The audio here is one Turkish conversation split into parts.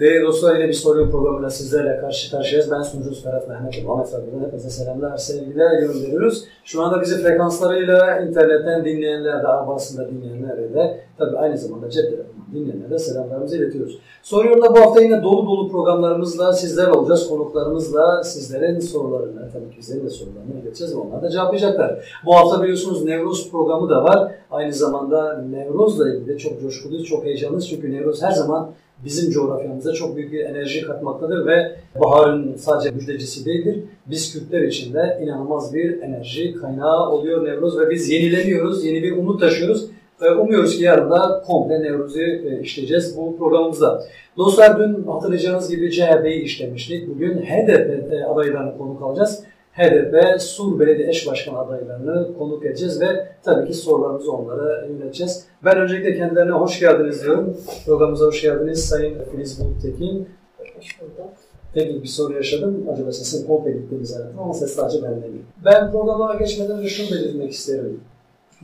Değerli dostlar yine bir soru programıyla sizlerle karşı karşıyayız. Ben sunucunuz Ferhat Mehmet Muhammed Radyo'dan hepinize selamlar, sevgiler gönderiyoruz. Şu anda bizi frekanslarıyla internetten dinleyenler de, arabasında dinleyenler de tabii aynı zamanda cep telefonundan dinleyenler de selamlarımızı iletiyoruz. Soruyorlar bu hafta yine dolu dolu programlarımızla sizler olacağız. Konuklarımızla sizlerin sorularını, tabii ki bizlerin de sorularını ileteceğiz ve onlar da cevaplayacaklar. Bu hafta biliyorsunuz Nevruz programı da var. Aynı zamanda Nevruz'la ilgili çok coşkuluyuz, çok heyecanlıyız. Çünkü Nevruz her zaman bizim coğrafyamıza çok büyük bir enerji katmaktadır ve baharın sadece müjdecisi değildir. Biz Kürtler için de inanılmaz bir enerji kaynağı oluyor Nevruz ve biz yenileniyoruz, yeni bir umut taşıyoruz. Umuyoruz ki yarın da komple Nevruz'u e, işleyeceğiz bu programımızda. Dostlar dün hatırlayacağınız gibi CHP'yi işlemiştik. Bugün HDP e, adaylarını konuk alacağız. HDP Sur Belediye Eş Başkanı adaylarını konuk edeceğiz ve tabii ki sorularımızı onlara yöneteceğiz. Ben öncelikle kendilerine hoş geldiniz diyorum. Programımıza hoş geldiniz Sayın Filiz Buluttekin. Hoş bulduk. Teknik bir soru yaşadım. Acaba sesin komple gitti zaten ama ses sadece bende değil. Ben programa geçmeden önce şunu belirtmek isterim.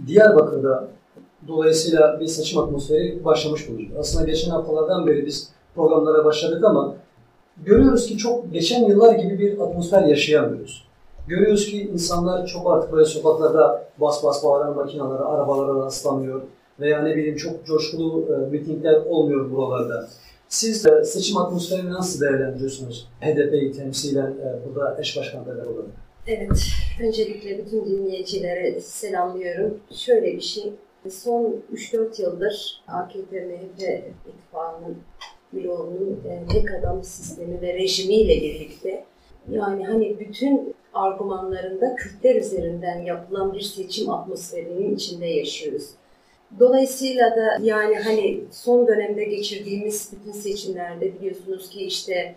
Diyarbakır'da dolayısıyla bir seçim atmosferi başlamış bulunuyor. Aslında geçen haftalardan beri biz programlara başladık ama görüyoruz ki çok geçen yıllar gibi bir atmosfer yaşayamıyoruz. Görüyoruz ki insanlar çok artık böyle sokaklarda bas bas bağıran makinalara, arabalara rastlamıyor veya ne bileyim çok coşkulu e, mitingler olmuyor buralarda. Siz de seçim atmosferini nasıl değerlendiriyorsunuz? HDP'yi temsilen e, burada eş başkan olarak. Evet, öncelikle bütün dinleyicilere selamlıyorum. Şöyle bir şey, son 3-4 yıldır AKP-MHP ittifakının bloğunun e, tek adam sistemi ve rejimiyle birlikte yani hani bütün argümanlarında Kürtler üzerinden yapılan bir seçim atmosferinin içinde yaşıyoruz. Dolayısıyla da yani hani son dönemde geçirdiğimiz bütün seçimlerde biliyorsunuz ki işte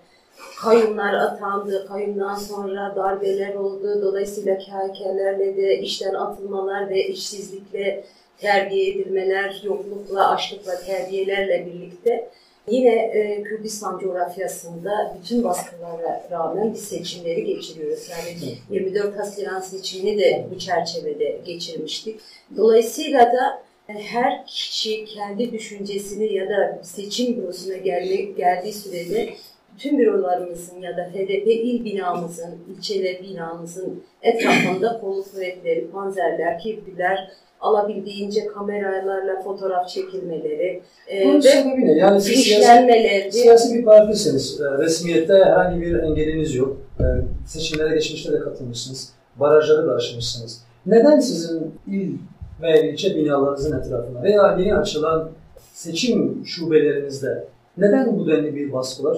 kayyumlar atandı, kayyumdan sonra darbeler oldu. Dolayısıyla KHK'lerle de işten atılmalar ve işsizlikle terbiye edilmeler, yoklukla, açlıkla terbiyelerle birlikte Yine e, Kürdistan coğrafyasında bütün baskılara rağmen biz seçimleri geçiriyoruz. Yani 24 Haziran seçimini de bu çerçevede geçirmiştik. Dolayısıyla da e, her kişi kendi düşüncesini ya da seçim bürosuna geldiği sürede bütün bürolarımızın ya da HDP il binamızın, ilçeler binamızın etrafında kolu kuvvetleri, panzerler, kirpiler, alabildiğince kameralarla fotoğraf çekilmeleri e, Bunun sebebi ne? Yani siz siyasi, siyasi bir partisiniz. E, resmiyette herhangi bir engeliniz yok. E, seçimlere geçmişte de katılmışsınız. Barajları da aşmışsınız. Neden sizin il ve ilçe binalarınızın etrafında veya yeni açılan seçim şubelerinizde neden bu denli bir baskı var?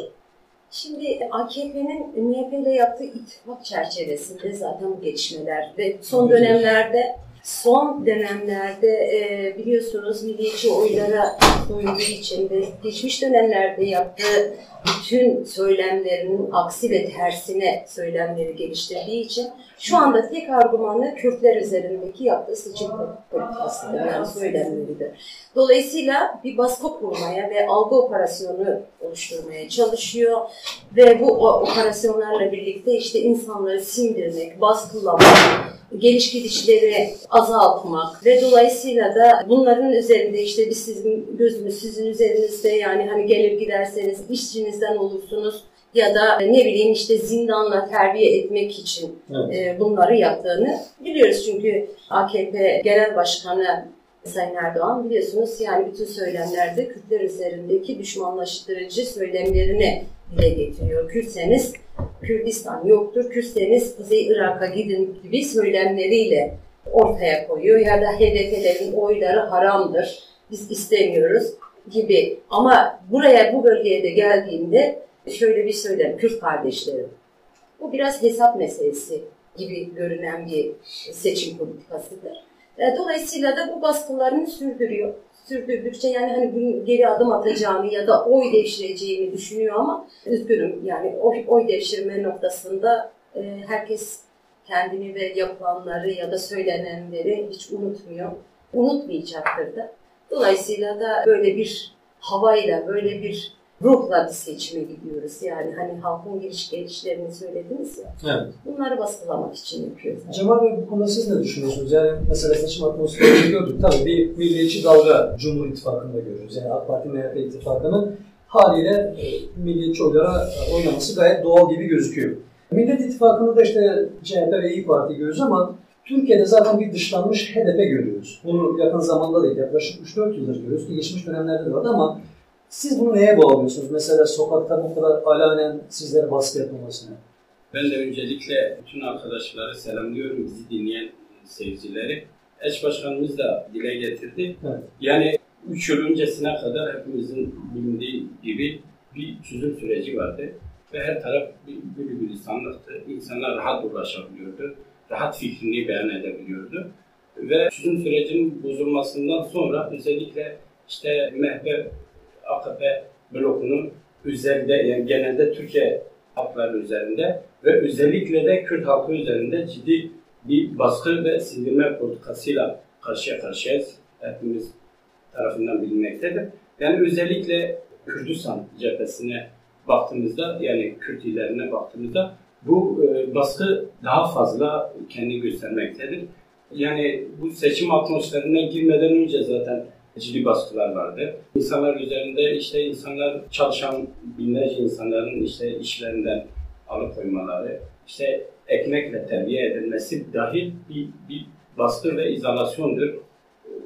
Şimdi AKP'nin MHP ile yaptığı ittifak çerçevesinde zaten bu gelişmeler ve son dönemlerde son dönemlerde e, biliyorsunuz milliyetçi oylara koyduğu için ve geçmiş dönemlerde yaptığı bütün söylemlerinin aksi ve tersine söylemleri geliştirdiği için şu anda tek argümanı Kürtler üzerindeki yaptığı seçim politikasıdır, yani söylemleridir. Dolayısıyla bir baskı kurmaya ve algı operasyonu oluşturmaya çalışıyor ve bu operasyonlarla birlikte işte insanları sindirmek, baskılamak, geliş gidişleri azaltmak ve dolayısıyla da bunların üzerinde işte biz sizin gözümüz sizin üzerinizde yani hani gelir giderseniz işçinizden olursunuz ya da ne bileyim işte zindanla terbiye etmek için evet. E, bunları yaptığını biliyoruz. Çünkü AKP Genel Başkanı Sayın Erdoğan biliyorsunuz yani bütün söylemlerde Kürtler üzerindeki düşmanlaştırıcı söylemlerini dile getiriyor. Kürtseniz Kürdistan yoktur, Kürtseniz Kuzey Irak'a gidin gibi söylemleriyle ortaya koyuyor. Ya da HDP'lerin oyları haramdır, biz istemiyoruz gibi. Ama buraya, bu bölgeye de geldiğinde şöyle bir söylem, Kürt kardeşlerim. Bu biraz hesap meselesi gibi görünen bir seçim politikasıdır. E, dolayısıyla da bu baskılarını sürdürüyor. Sürdürdükçe yani hani geri adım atacağını ya da oy devşireceğini düşünüyor ama üzgünüm yani oy, oy devşirme noktasında e, herkes kendini ve yapılanları ya da söylenenleri hiç unutmuyor. Unutmayacaktır da. Dolayısıyla da böyle bir havayla, böyle bir ruhla bir seçime gidiyoruz. Yani hani halkın giriş gelişlerini söylediniz ya. Evet. Bunları baskılamak için yapıyoruz. Cemal Bey bu konuda siz ne düşünüyorsunuz? Yani mesela seçim atmosferini gördük. Tabii bir milliyetçi dalga Cumhur İttifakı'nda görüyoruz. Yani AK Parti MHP ittifakının haliyle e, milliyetçi oylara e, oynaması gayet doğal gibi gözüküyor. Millet İttifakı'nda da işte CHP ve İyi Parti görüyoruz ama Türkiye'de zaten bir dışlanmış HDP görüyoruz. Bunu yakın zamanda değil, yaklaşık 3-4 yıldır görüyoruz ki geçmiş dönemlerde de vardı ama siz bunu neye bağlıyorsunuz? Mesela sokakta bu kadar alanen sizlere baskı yapılmasına. Ben de öncelikle bütün arkadaşları selamlıyorum, bizi dinleyen seyircileri. Eş başkanımız da dile getirdi. Evet. Yani 3 yıl öncesine kadar hepimizin bildiği gibi bir çözüm süreci vardı. Ve her taraf bir bir gülistanlıktı. İnsanlar rahat ulaşabiliyordu. Rahat fikrini beyan edebiliyordu. Ve çözüm sürecinin bozulmasından sonra özellikle işte MHP, AKP blokunun üzerinde yani genelde Türkiye halkları üzerinde ve özellikle de Kürt halkı üzerinde ciddi bir baskı ve sindirme politikasıyla karşıya karşıyayız. Hepimiz tarafından bilinmektedir. Yani özellikle Kürdistan cephesine baktığımızda yani Kürt illerine baktığımızda bu e, baskı daha fazla kendi göstermektedir. Yani bu seçim atmosferine girmeden önce zaten ciddi baskılar vardı. İnsanlar üzerinde işte insanlar çalışan binlerce insanların işte işlerinden alıkoymaları, işte ekmekle terbiye edilmesi dahil bir, bir baskı ve izolasyondur.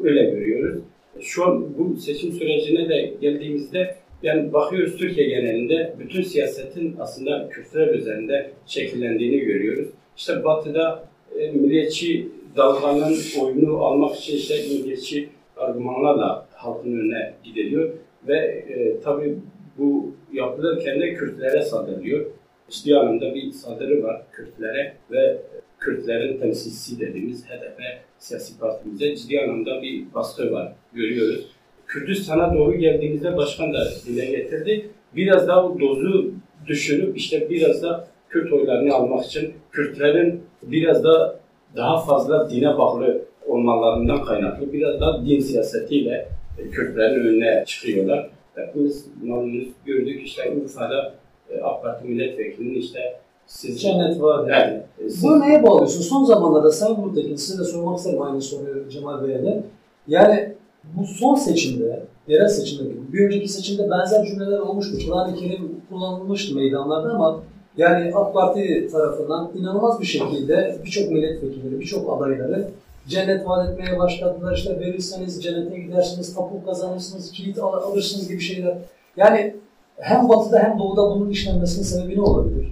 Öyle görüyoruz. Şu an bu seçim sürecine de geldiğimizde yani bakıyoruz Türkiye genelinde bütün siyasetin aslında Kürtler üzerinde şekillendiğini görüyoruz. İşte Batı'da e, milliyetçi dalganın oyunu almak için işte milliyetçi argümanlarla halkın önüne gidiliyor ve e, tabii bu yapılırken de Kürtlere saldırılıyor. Ciddi anlamda bir saldırı var Kürtlere ve Kürtlerin temsilcisi dediğimiz HDP siyasi partimize ciddi anlamda bir baskı var görüyoruz. Kürdistan'a doğru geldiğimizde başkan da dile getirdi. Biraz daha o dozu düşürüp işte biraz da Kürt oylarını almak için Kürtlerin biraz da daha fazla dine bağlı olmalarından kaynaklı biraz daha din siyasetiyle Kürtlerin önüne çıkıyorlar. Hepimiz malumunuz gördük işte Urfa'da e, AK Parti milletvekilinin işte siz Cennet var. Evet. Siz- Bunu neye bağlıyorsun? Son zamanlarda Sayın Nurtekin size de sormak isterim aynı soruyu Cemal Bey'e de. Yani bu son seçimde, yerel seçimde, bir önceki seçimde benzer cümleler olmuştu. Kur'an-ı Kerim kullanılmıştı meydanlarda ama yani AK Parti tarafından inanılmaz bir şekilde birçok milletvekilleri, birçok adayları cennet vaat etmeye başladılar. İşte verirseniz cennete gidersiniz, tapu kazanırsınız, kilit al- alırsınız gibi şeyler. Yani hem batıda hem doğuda bunun işlenmesinin sebebi ne olabilir?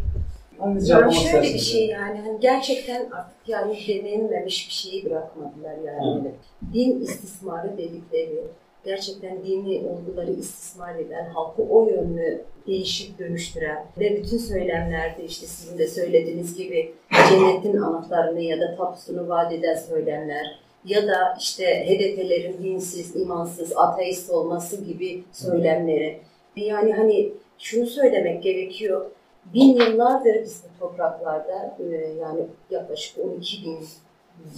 Hanginiz Yani şöyle bir istersiniz? şey yani hani gerçekten artık yani denenmemiş bir şeyi bırakmadılar yani. Hani Din istismarı dedikleri, gerçekten dini olguları istismar eden, halkı o yönlü değişip dönüştüren ve bütün söylemlerde işte sizin de söylediğiniz gibi cennetin anahtarını ya da tapusunu vaat eden söylemler ya da işte HDP'lerin dinsiz, imansız, ateist olması gibi söylemleri. Yani hani şunu söylemek gerekiyor. Bin yıllardır biz bu topraklarda e, yani yaklaşık 12 bin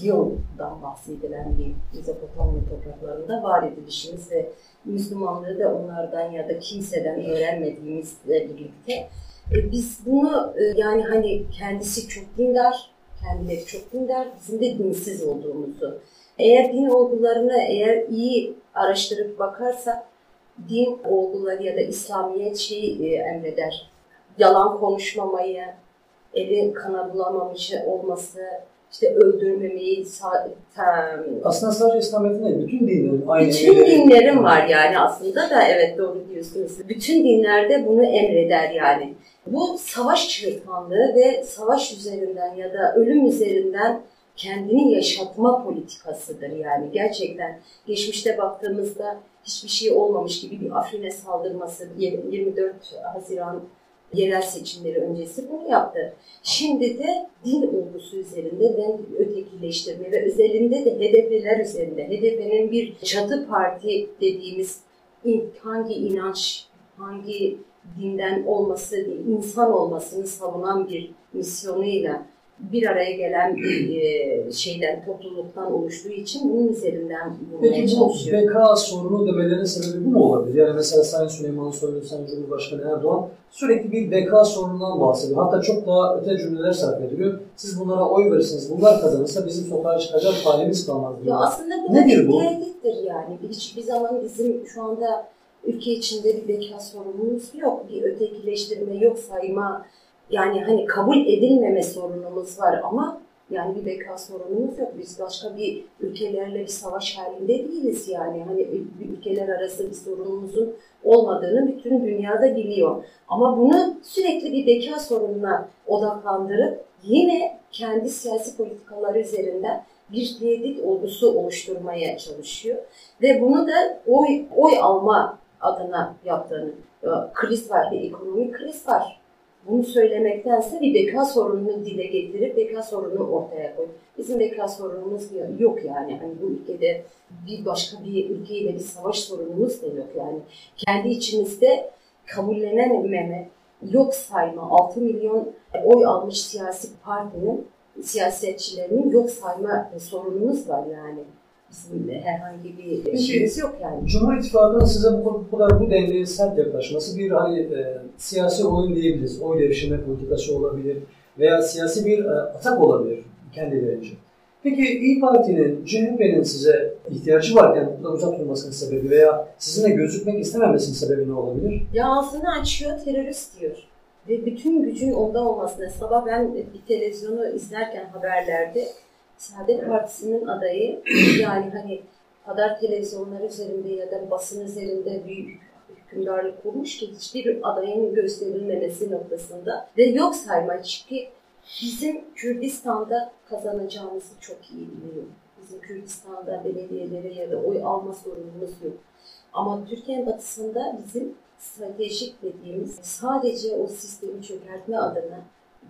yıldan bahsedilen bir Mezopotamya topraklarında var edilişimiz ve Müslümanlığı da onlardan ya da kimseden öğrenmediğimizle birlikte e, biz bunu e, yani hani kendisi çok dindar, kendileri çok dindar, bizim de dinsiz olduğumuzu. Eğer din olgularını eğer iyi araştırıp bakarsak din olguları ya da İslamiyet şeyi e, emreder. Yalan konuşmamayı, eli kana bulamamış olması, işte öldürmemeyi, Aslında sadece İslamiyet'in değil, bütün dinlerin aynı bütün dinlerin var yani aslında da evet doğru diyorsunuz. Bütün dinlerde bunu emreder yani. Bu savaş çığırtkanlığı ve savaş üzerinden ya da ölüm üzerinden kendini yaşatma politikasıdır yani gerçekten. Geçmişte baktığımızda hiçbir şey olmamış gibi bir Afrin'e saldırması 24 Haziran yerel seçimleri öncesi bunu yaptı. Şimdi de din olgusu üzerinde ve ötekileştirme ve özelinde de HDP'ler üzerinde. HDP'nin bir çatı parti dediğimiz hangi inanç, hangi dinden olması insan olmasını savunan bir misyonuyla bir araya gelen e, şeyden, topluluktan oluştuğu için bunun üzerinden bulmaya Peki bu çalışıyor. beka sorunu demelerinin sebebi bu mu olabilir? Yani mesela Sayın Süleyman Soylu, Sayın Cumhurbaşkanı Erdoğan sürekli bir beka sorunundan bahsediyor. Hatta çok daha öte cümleler sarf ediliyor. Siz bunlara oy verirsiniz, bunlar kazanırsa bizim sokağa çıkacak halimiz kalmaz Ya diyor. aslında bu Nedir bu? bir tehdittir yani. Hiçbir zaman bizim şu anda ülke içinde bir beka sorunumuz yok, bir ötekileştirme yok sayma, yani hani kabul edilmeme sorunumuz var ama yani bir beka sorunumuz yok. Biz başka bir ülkelerle bir savaş halinde değiliz yani. Hani ülkeler arası bir sorunumuzun olmadığını bütün dünyada biliyor. Ama bunu sürekli bir beka sorununa odaklandırıp yine kendi siyasi politikaları üzerinden bir tehdit olgusu oluşturmaya çalışıyor. Ve bunu da oy, oy alma adına yaptığını, kriz var, bir ekonomik kriz var bunu söylemektense bir beka sorununu dile getirip beka sorununu ortaya koy. Bizim beka sorunumuz yok yani. Hani bu ülkede bir başka bir ülkeyle bir savaş sorunumuz da yok yani. Kendi içimizde kabullenememe, yok sayma, 6 milyon oy almış siyasi partinin, siyasetçilerinin yok sayma sorunumuz var yani herhangi bir şeyimiz yok yani. Cumhur İttifakı'nın size bu, bu kadar bu dengeye sert yaklaşması bir hani e, siyasi oyun diyebiliriz. Oy devşirme politikası olabilir veya siyasi bir e, atak olabilir kendilerince. Peki İyi Parti'nin, CHP'nin size ihtiyacı varken bu da uzak durmasının sebebi veya sizinle gözükmek istememesinin sebebi ne olabilir? Ya ağzını açıyor, terörist diyor. Ve bütün gücün onda olmasına. Sabah ben bir televizyonu izlerken haberlerde Saadet Partisi'nin adayı yani hani kadar televizyonlar üzerinde ya da basın üzerinde büyük hükümdarlık kurmuş ki hiçbir adayın gösterilmemesi noktasında ve yok sayma çünkü bizim Kürdistan'da kazanacağımızı çok iyi biliyorum. Bizim Kürdistan'da belediyelere ya da oy alma sorunumuz yok. Ama Türkiye'nin batısında bizim stratejik dediğimiz sadece o sistemi çökertme adına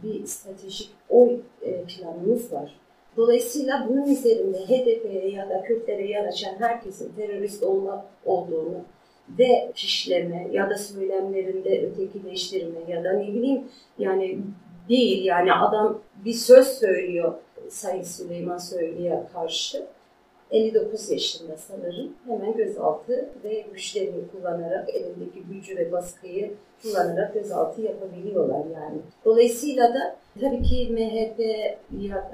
bir stratejik oy e, planımız var. Dolayısıyla bunun üzerinde HDP'ye ya da Kürtlere yaraşan herkesin terörist olma olduğunu ve kişileme ya da söylemlerinde ötekileştirme ya da ne bileyim yani değil yani adam bir söz söylüyor Sayın Süleyman Soylu'ya karşı 59 yaşında sanırım hemen gözaltı ve güçlerini kullanarak elindeki gücü ve baskıyı kullanarak gözaltı yapabiliyorlar yani. Dolayısıyla da tabii ki MHP,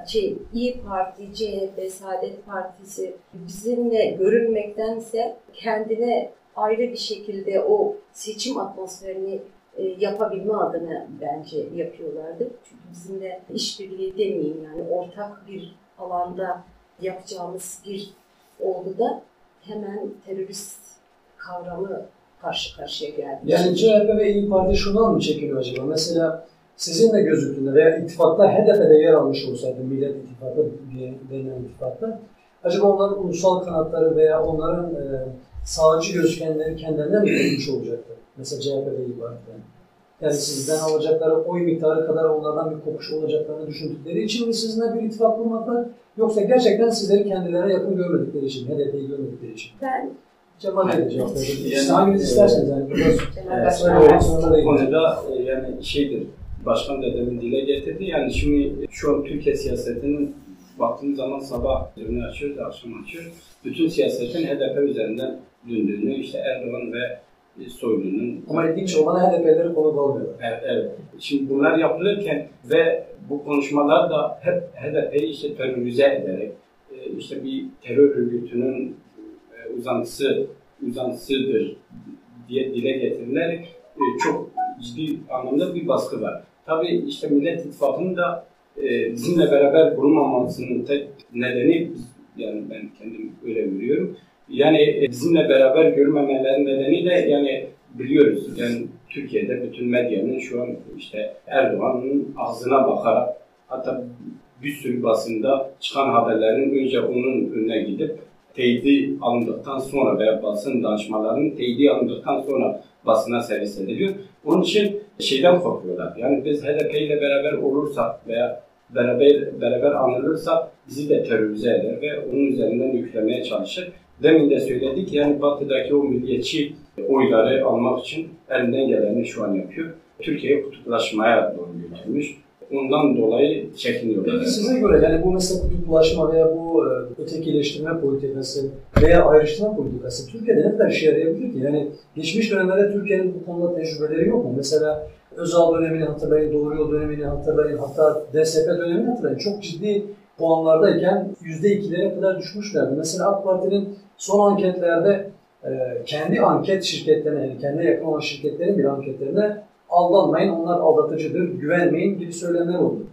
şey, İyi Parti, CHP, Saadet Partisi bizimle görünmektense kendine ayrı bir şekilde o seçim atmosferini e, yapabilme adına bence yapıyorlardı. Çünkü bizimle işbirliği demeyeyim yani ortak bir alanda yapacağımız bir olguda hemen terörist kavramı karşı karşıya geldi. Yani CHP ve İyi Parti şundan mı çekiliyor acaba? Mesela sizinle gözüktüğünde veya ittifakta HDP'de yer almış olsaydı Millet İttifakı denilen ittifakta acaba onların ulusal kanatları veya onların e, sağcı gözükenleri kendilerinden mi görmüş olacaktı? Mesela CHP ve İyi Parti'den. Yani sizden alacakları oy miktarı kadar onlardan bir kopuş olacaklarını düşündükleri için mi sizinle bir ittifak kurmaklar? Yoksa gerçekten sizleri kendilerine yakın görmedikleri için, HDP'yi görmedikleri için? Ben Cemal Bey cevap. Yani, hanginiz isterseniz yani. Biraz evet, bu konuda e, yani şeydir, başkan da demin dile getirdi. Yani şimdi şu an Türkiye siyasetinin baktığımız zaman sabah önünü açıyoruz, akşam açıyoruz. Bütün siyasetin HDP üzerinden döndüğünü, işte Erdoğan ve Soylu'nun... Ama ilginç olan HDP'leri konu almıyorlar. Evet, evet. Şimdi bunlar yapılırken ve bu konuşmalar da hep HDP'yi işte terörize ederek, e, işte bir terör örgütünün e, uzantısı, uzantısıdır diye dile getirilerek e, çok ciddi anlamda bir baskı var. Tabii işte Millet İttifakı'nın da bizimle beraber bulunmamasının tek nedeni, yani ben kendim öyle görüyorum, yani bizimle beraber görmemelerin nedeniyle yani biliyoruz yani Türkiye'de bütün medyanın şu an işte Erdoğan'ın ağzına bakarak hatta bir sürü basında çıkan haberlerin önce onun önüne gidip teyidi alındıktan sonra veya basın danışmalarının teyidi alındıktan sonra basına servis ediliyor. Onun için şeyden korkuyorlar. Yani biz HDP ile beraber olursak veya beraber beraber anılırsak bizi de terörize eder ve onun üzerinden yüklemeye çalışır. Demin de söyledik yani Batı'daki o milliyetçi oyları almak için elinden geleni şu an yapıyor. Türkiye'yi kutuplaşmaya doğru götürmüş. Ondan dolayı çekiniyorlar. Peki size göre yani bu mesela kutuplaşma veya bu e, ötekileştirme politikası veya ayrıştırma politikası Türkiye'de ne kadar işe yarayabilir ki? Yani geçmiş dönemlerde Türkiye'nin bu konuda tecrübeleri yok mu? Mesela Özal dönemini hatırlayın, Doğru Yol dönemini hatırlayın, hatta DSP dönemini hatırlayın. Çok ciddi puanlardayken %2'lere kadar düşmüşlerdi. Mesela AK Parti'nin son anketlerde e, kendi anket şirketlerine, yani kendi yakın olan şirketlerin bir anketlerine aldanmayın, onlar aldatıcıdır, güvenmeyin gibi söylemler oldu.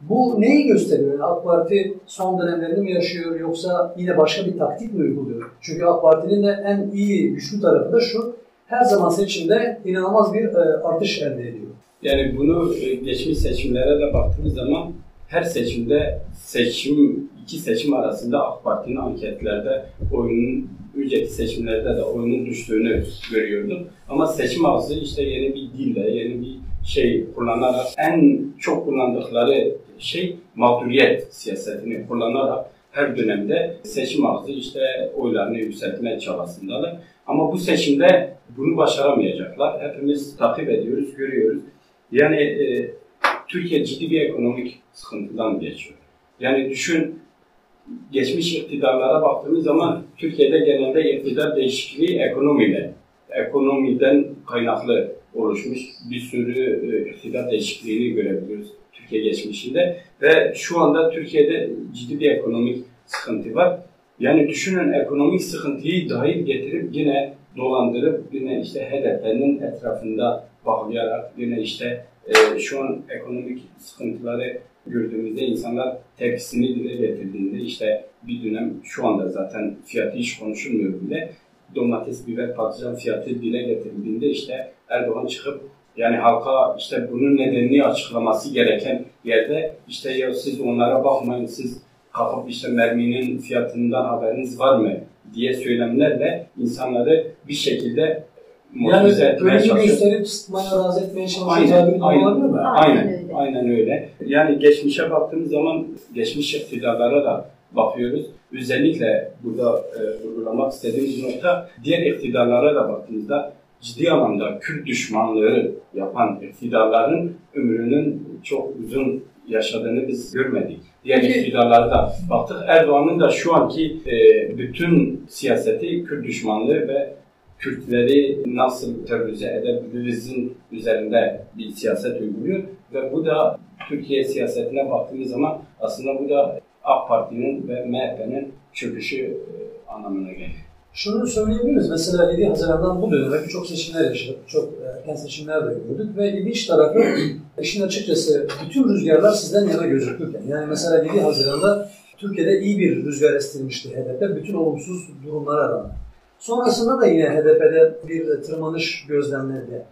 Bu neyi gösteriyor? Yani AK Parti son dönemlerini mi yaşıyor yoksa yine başka bir taktik mi uyguluyor? Çünkü AK Parti'nin de en iyi, güçlü tarafı da şu, her zaman seçimde inanılmaz bir e, artış elde ediyor. Yani bunu e, geçmiş seçimlere de baktığımız zaman her seçimde seçim iki seçim arasında AK Parti'nin anketlerde oyunun önceki seçimlerde de oyunun düştüğünü görüyorduk. Ama seçim ağzı işte yeni bir dille, yeni bir şey kullanarak en çok kullandıkları şey mağduriyet siyasetini kullanarak her dönemde seçim ağzı işte oylarını yükseltme çabasındalar. Ama bu seçimde bunu başaramayacaklar. Hepimiz takip ediyoruz, görüyoruz. Yani e, Türkiye ciddi bir ekonomik sıkıntıdan geçiyor. Yani düşün geçmiş iktidarlara baktığımız zaman Türkiye'de genelde iktidar değişikliği ekonomiyle, ekonomiden kaynaklı oluşmuş bir sürü e, iktidar değişikliğini görebiliyoruz Türkiye geçmişinde ve şu anda Türkiye'de ciddi bir ekonomik sıkıntı var. Yani düşünün ekonomik sıkıntıyı dahil getirip yine dolandırıp yine işte HDP'nin etrafında bağlayarak yine işte e, şu an ekonomik sıkıntıları gördüğümüzde insanlar tepkisini dile getirdiğinde işte bir dönem şu anda zaten fiyatı hiç konuşulmuyor bile. Domates, biber, patlıcan fiyatı dile getirildiğinde işte Erdoğan çıkıp yani halka işte bunun nedenini açıklaması gereken yerde işte ya siz onlara bakmayın siz kalkıp işte merminin fiyatından haberiniz var mı? diye söylemlerle insanları bir şekilde yani ölümü gösterip sıtmaya razı etmeye bir aynen? Aynen, aynen. Öyle. Aynen öyle. Yani geçmişe baktığımız zaman geçmiş iktidarlara da bakıyoruz. Özellikle burada e, vurgulamak istediğimiz nokta diğer iktidarlara da baktığımızda ciddi anlamda Kürt düşmanlığı yapan iktidarların ömrünün çok uzun yaşadığını biz görmedik. Diğer iktidarlara da baktık. Erdoğan'ın da şu anki e, bütün siyaseti Kürt düşmanlığı ve Kürtleri nasıl terörize edebilirizin üzerinde bir siyaset uyguluyor ve bu da Türkiye siyasetine baktığımız zaman aslında bu da AK Parti'nin ve MHP'nin çöküşü e, anlamına geliyor. Şunu söyleyebiliriz. Mesela 7 Haziran'dan bu döneme birçok seçimler yaşadık. Çok erken seçimler de gördük ve ilginç tarafı işin açıkçası bütün rüzgarlar sizden yana gözükürken. Yani mesela 7 Haziran'da Türkiye'de iyi bir rüzgar estirmişti HDP bütün olumsuz durumlara rağmen. Sonrasında da yine HDP'de bir tırmanış gözlemlendi.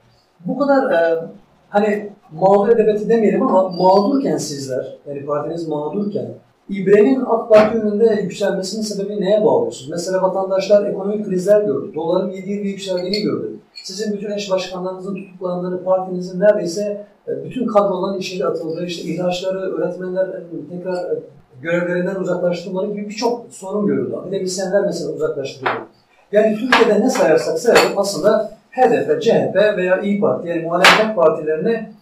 Bu kadar e, hani mağdur edebiyatı demeyelim ama mağdurken sizler, yani partiniz mağdurken İbre'nin AK Parti önünde yükselmesinin sebebi neye bağlıyorsunuz? Mesela vatandaşlar ekonomik krizler gördü. Doların 7 yıl yükseldiğini gördü. Sizin bütün eş başkanlarınızın tutuklandığını, partinizin neredeyse e, bütün kadroların içeri atıldığı, işte ihraçları, öğretmenler e, tekrar görevlerinden uzaklaştırmaları gibi birçok sorun görüldü. Akademisyenler mesela uzaklaştırıldı. Yani Türkiye'de ne sayarsak sayalım aslında HDP, CHP veya İyi Parti yani muhalefet partilerine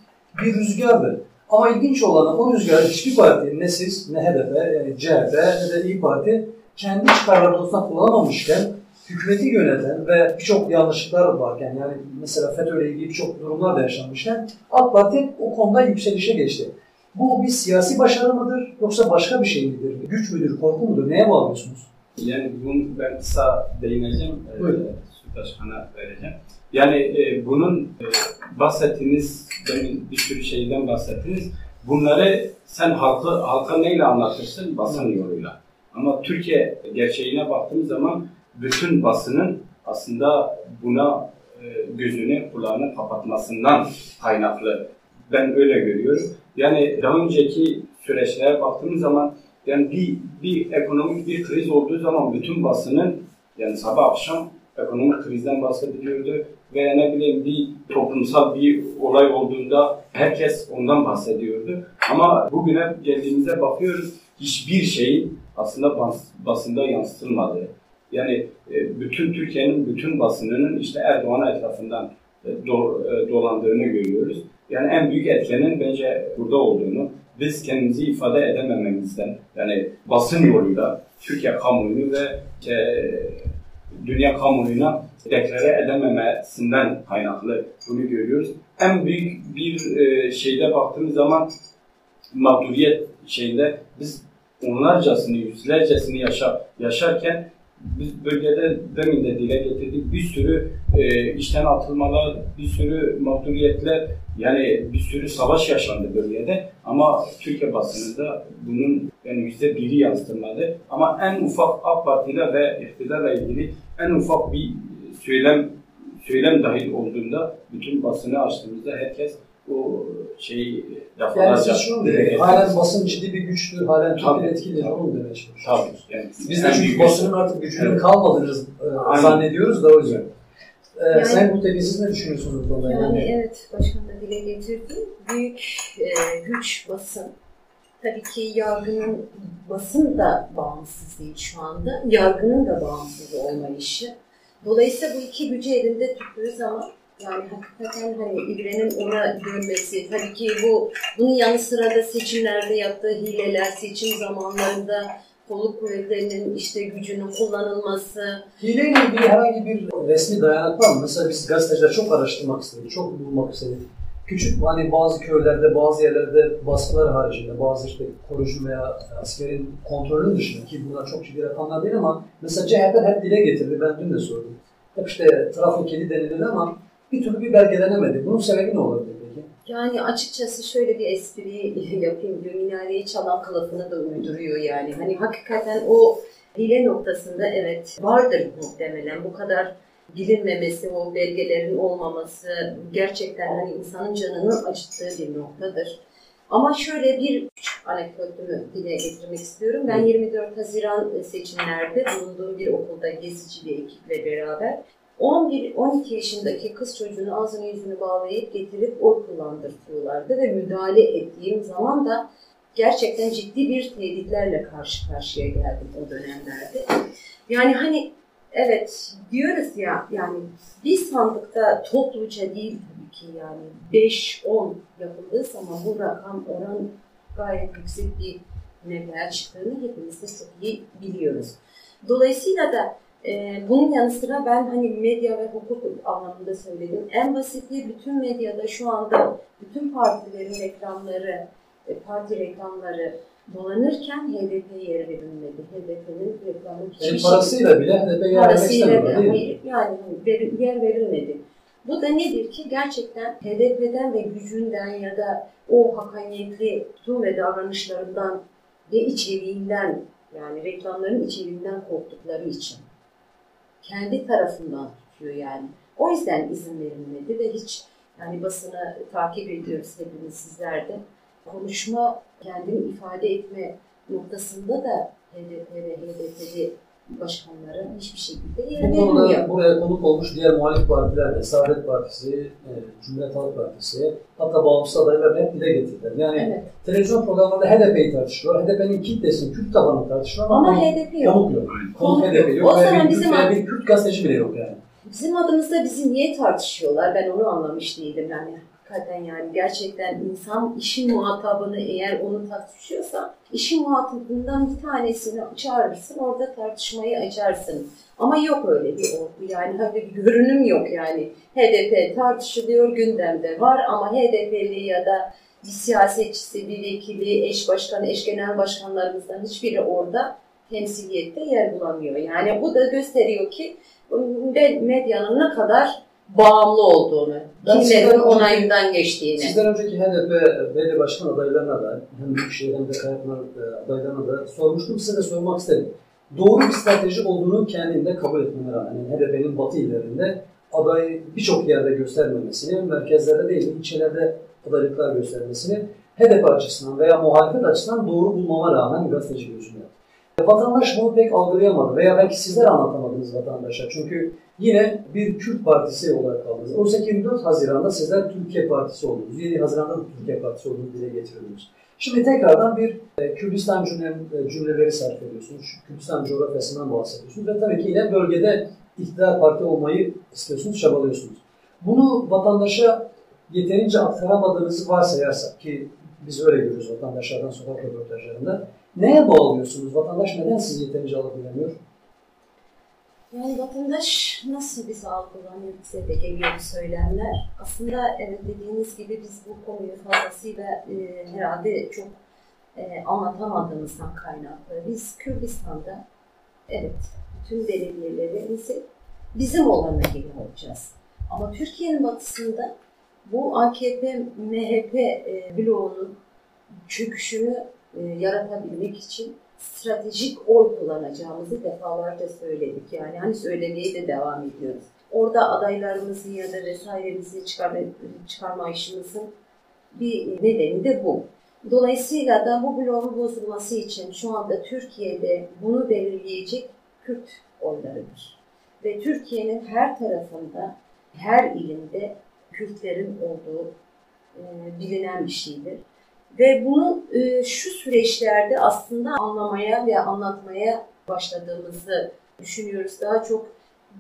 bir rüzgardı. Ama ilginç olan o rüzgarı hiçbir parti ne siz ne HDP yani CHP ne de İyi Parti kendi çıkarları doğrultusunda kullanamamışken hükümeti yöneten ve birçok yanlışlıklar varken yani mesela FETÖ'yle ilgili birçok durumlar da yaşanmışken AK Parti o konuda yükselişe geçti. Bu bir siyasi başarı mıdır yoksa başka bir şey midir? Güç müdür, korku mudur? Neye bağlıyorsunuz? Yani bunu ben kısa değineceğim. E, Buyurun. E, Başkan'a vereceğim. Yani e, bunun e, bahsettiğiniz, demin bir sürü şeyden bahsettiniz. Bunları sen halkı, halka neyle anlatırsın? Basın yoluyla. Ama Türkiye gerçeğine baktığımız zaman bütün basının aslında buna e, gözünü, kulağını kapatmasından kaynaklı. Ben öyle görüyorum. Yani daha önceki süreçlere baktığımız zaman yani bir, bir ekonomik bir kriz olduğu zaman bütün basının yani sabah akşam ekonomik krizden bahsediliyordu veya ne bileyim bir toplumsal bir olay olduğunda herkes ondan bahsediyordu. Ama bugüne geldiğimizde bakıyoruz hiçbir şey aslında bas, basında yansıtılmadı. Yani e, bütün Türkiye'nin bütün basınının işte Erdoğan etrafından e, do, e, dolandığını görüyoruz. Yani en büyük etkenin bence burada olduğunu, biz kendimizi ifade edemememizden, yani basın yoluyla Türkiye kamuoyunu ve işte, dünya kamuoyuna deklare edememesinden kaynaklı bunu görüyoruz. En büyük bir e, şeyde baktığımız zaman mağduriyet şeyinde biz onlarcasını, yüzlercesini yaşa, yaşarken biz bölgede demin de dile getirdik bir sürü e, işten atılmalar, bir sürü mağduriyetler yani bir sürü savaş yaşandı bölgede ama Türkiye basınında bunun yani yüzde biri yansıtılmadı. Ama en ufak AK Parti ile ve iktidarla ilgili en ufak bir söylem söylem dahil olduğunda bütün basını açtığımızda herkes o şeyi Yani defalarca siz şunu demek, halen basın ciddi bir güçtür, halen. Türkiye etkilidir, onu demeye çalışıyorsunuz. Tabii. Yani Biz de çünkü basının artık gücünün Evet. kalmadığını e, zannediyoruz da o yüzden. Ee, Yani- Sayın Muhtebi siz ne düşünüyorsunuz bu konuda? Yani evet başkan da dile getirdi. Büyük e, güç basın. Tabii ki yargının basın da bağımsız değil şu anda. Yargının da bağımsız olmayışı. Dolayısıyla bu iki gücü elinde tuttuğu zaman yani hakikaten hani İbre'nin ona dönmesi, tabii ki bu bunun yanı sıra da seçimlerde yaptığı hileler, seçim zamanlarında kolluk kuvvetlerinin işte gücünün kullanılması, Hileyle ilgili herhangi bir resmi dayanak var mı? Mesela biz gazeteciler çok araştırmak istedik, çok bulmak istedik. Küçük hani bazı köylerde, bazı yerlerde baskılar haricinde, bazı işte koruyucu veya askerin kontrolünün dışında ki bunlar çok ciddi rakamlar değil ama mesela CHP hep dile getirdi, ben dün de sordum. Hep işte trafo kedi denildi ama bir türlü bir belgelenemedi. Bunun sebebi ne olabilir? Yani açıkçası şöyle bir espri yapayım diyor. Minareyi çalan kılıfını da uyduruyor yani. Hani hakikaten o hile noktasında evet vardır muhtemelen. Bu kadar bilinmemesi, o belgelerin olmaması gerçekten hani insanın canının acıttığı bir noktadır. Ama şöyle bir küçük anekdotumu dile getirmek istiyorum. Ben 24 Haziran seçimlerde bulunduğum bir okulda gezici bir ekiple beraber 11-12 yaşındaki kız çocuğunu ağzını yüzünü bağlayıp getirip oy kullandırtıyorlardı ve müdahale ettiğim zaman da gerçekten ciddi bir tehditlerle karşı karşıya geldim o dönemlerde. Yani hani evet diyoruz ya yani bir sandıkta topluca değil tabii ki yani 5-10 yapıldığı zaman bu rakam oran gayet yüksek bir meblağ çıktığını hepimiz de çok iyi biliyoruz. Dolayısıyla da ee, bunun yanı sıra ben hani medya ve hukuk anlamında söyledim. En basiti bütün medyada şu anda bütün partilerin reklamları, e, parti reklamları dolanırken HDP yer verilmedi. HDP'nin reklamı hiçbir şey parasıyla bile HDP yer vermek parasıyla değil mi? hayır, yani ver- yer verilmedi. Bu da nedir ki gerçekten HDP'den ve gücünden ya da o hakaniyetli tutum ve davranışlarından ve içeriğinden yani reklamların içeriğinden korktukları için kendi tarafından tutuyor yani. O yüzden izin verilmedi ve hiç yani basını takip ediyoruz hepimiz sizler de. Konuşma, kendini ifade etme noktasında da HDP ve HDP'li başkanlara hiçbir şekilde yer Bu konuda buraya konuk olmuş diğer muhalif partiler de, Saadet Partisi, e, Cumhuriyet Halk Partisi, hatta bağımsız adaylar da hep dile getirdiler. Yani Evet. televizyon programlarında HDP'yi tartışıyorlar, HDP'nin kitlesini, Kürt tabanını tartışıyorlar Ama ama HDP yok. konuk yok. Konuk HDP yok. O ve zaman bir, bizim bir Kürt gazeteci bile yok yani. Bizim adımızda bizi niye tartışıyorlar ben onu anlamış değilim yani. Hakikaten yani gerçekten insan işin muhatabını eğer onu tartışıyorsa işin muhatabından bir tanesini çağırırsın orada tartışmayı açarsın. Ama yok öyle bir olgu yani öyle bir görünüm yok yani. HDP tartışılıyor gündemde var ama HDP'li ya da bir siyasetçisi, bir vekili, eş başkanı, eş genel başkanlarımızdan hiçbiri orada temsiliyette yer bulamıyor. Yani bu da gösteriyor ki medyanın ne kadar bağımlı olduğunu, kimlerin onayından geçtiğini. Sizden önceki HDP belediye başkan adaylarına da hem Büyükşehir hem de Kayapınar e, adaylarına da sormuştum. Size de sormak istedim. Doğru bir strateji olduğunu kendinde kabul etmeme rağmen yani HDP'nin batı illerinde aday birçok yerde göstermemesini, merkezlerde değil ilçelerde adaylıklar göstermesini HDP açısından veya muhalefet açısından doğru bulmama rağmen gazeteci gözümle. Vatandaş bunu pek algılayamadı veya belki sizler anlatamadınız vatandaşa. Çünkü yine bir Kürt partisi olarak kaldınız. Oysa ki 24 Haziran'da sizler Türkiye Partisi oldunuz. 7 Haziran'da da Türkiye Partisi olduğunu dile getiriyordunuz. Şimdi tekrardan bir e, Kürdistan cümle, e, cümleleri sarf ediyorsunuz. Kürdistan coğrafyasından bahsediyorsunuz. Ve tabii ki yine bölgede iktidar parti olmayı istiyorsunuz, çabalıyorsunuz. Bunu vatandaşa yeterince aktaramadığınızı varsayarsak ki biz öyle görüyoruz vatandaşlardan sokak röportajlarında. Neye bağlıyorsunuz? Vatandaş neden sizi yeterince algılayamıyor? Yani vatandaş nasıl bizi algılanıyor bize de geliyor bu söylemler. Aslında evet dediğiniz gibi biz bu konuyu fazlasıyla e, herhalde çok e, anlatamadığımızdan kaynaklı. Biz Kürdistan'da evet bütün belediyelerimizi bizim olana gibi olacağız. Ama Türkiye'nin batısında bu AKP, MHP e, bloğunun çöküşünü e, yaratabilmek için stratejik oy kullanacağımızı defalarca söyledik. Yani hani söylemeye de devam ediyoruz. Orada adaylarımızın ya da vesairemizi çıkarma, çıkarma işimizin bir nedeni de bu. Dolayısıyla da bu bloğun bozulması için şu anda Türkiye'de bunu belirleyecek Kürt oylarıdır. Ve Türkiye'nin her tarafında, her ilinde Kürtlerin olduğu e, bilinen bir şeydir. Ve bunu e, şu süreçlerde aslında anlamaya ve anlatmaya başladığımızı düşünüyoruz. Daha çok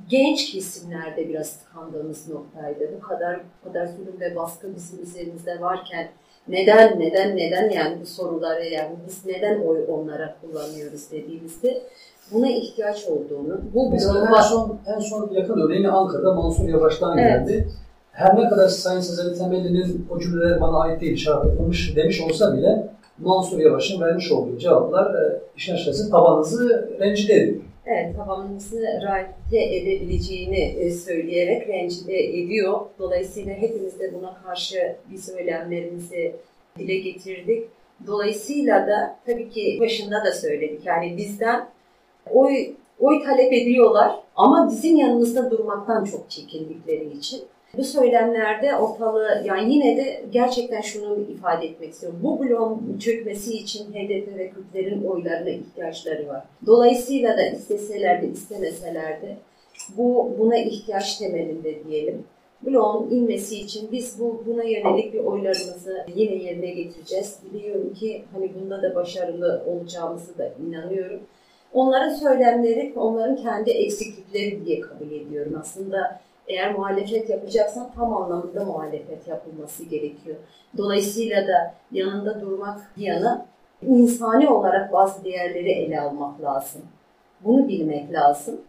genç kesimlerde biraz tıkandığımız noktaydı. Bu kadar bu kadar zulüm ve baskı bizim üzerimizde varken neden neden neden yani bu soruları yani biz neden oy onlara kullanıyoruz dediğimizde buna ihtiyaç olduğunu bu Mesela en son, en son yakın örneğini Ankara'da Mansur Yavaş'tan Evet. geldi. Her ne kadar Sayın Sezer Temelli'nin o cümleler bana ait değil, şartlanmış demiş olsa bile Mansur Yavaş'ın vermiş olduğu cevaplar e, işin açıkçası tabanınızı rencide ediyor. Evet, tabanımızı rahatte edebileceğini e, söyleyerek rencide ediyor. Dolayısıyla hepimiz de buna karşı bir söylemlerimizi dile getirdik. Dolayısıyla da tabii ki başında da söyledik. Yani bizden oy oy talep ediyorlar ama bizim yanımızda durmaktan çok çekindikleri için bu söylemlerde ortalığı yani yine de gerçekten şunu ifade etmek istiyorum. Bu bloğun çökmesi için HDP ve Kürtlerin oylarına ihtiyaçları var. Dolayısıyla da isteseler de istemeseler de bu buna ihtiyaç temelinde diyelim. Bloğun inmesi için biz bu buna yönelik bir oylarımızı yine yerine getireceğiz. Biliyorum ki hani bunda da başarılı olacağımızı da inanıyorum. Onların söylemleri onların kendi eksiklikleri diye kabul ediyorum. Aslında eğer muhalefet yapacaksan tam anlamda muhalefet yapılması gerekiyor. Dolayısıyla da yanında durmak bir yana insani olarak bazı değerleri ele almak lazım. Bunu bilmek lazım.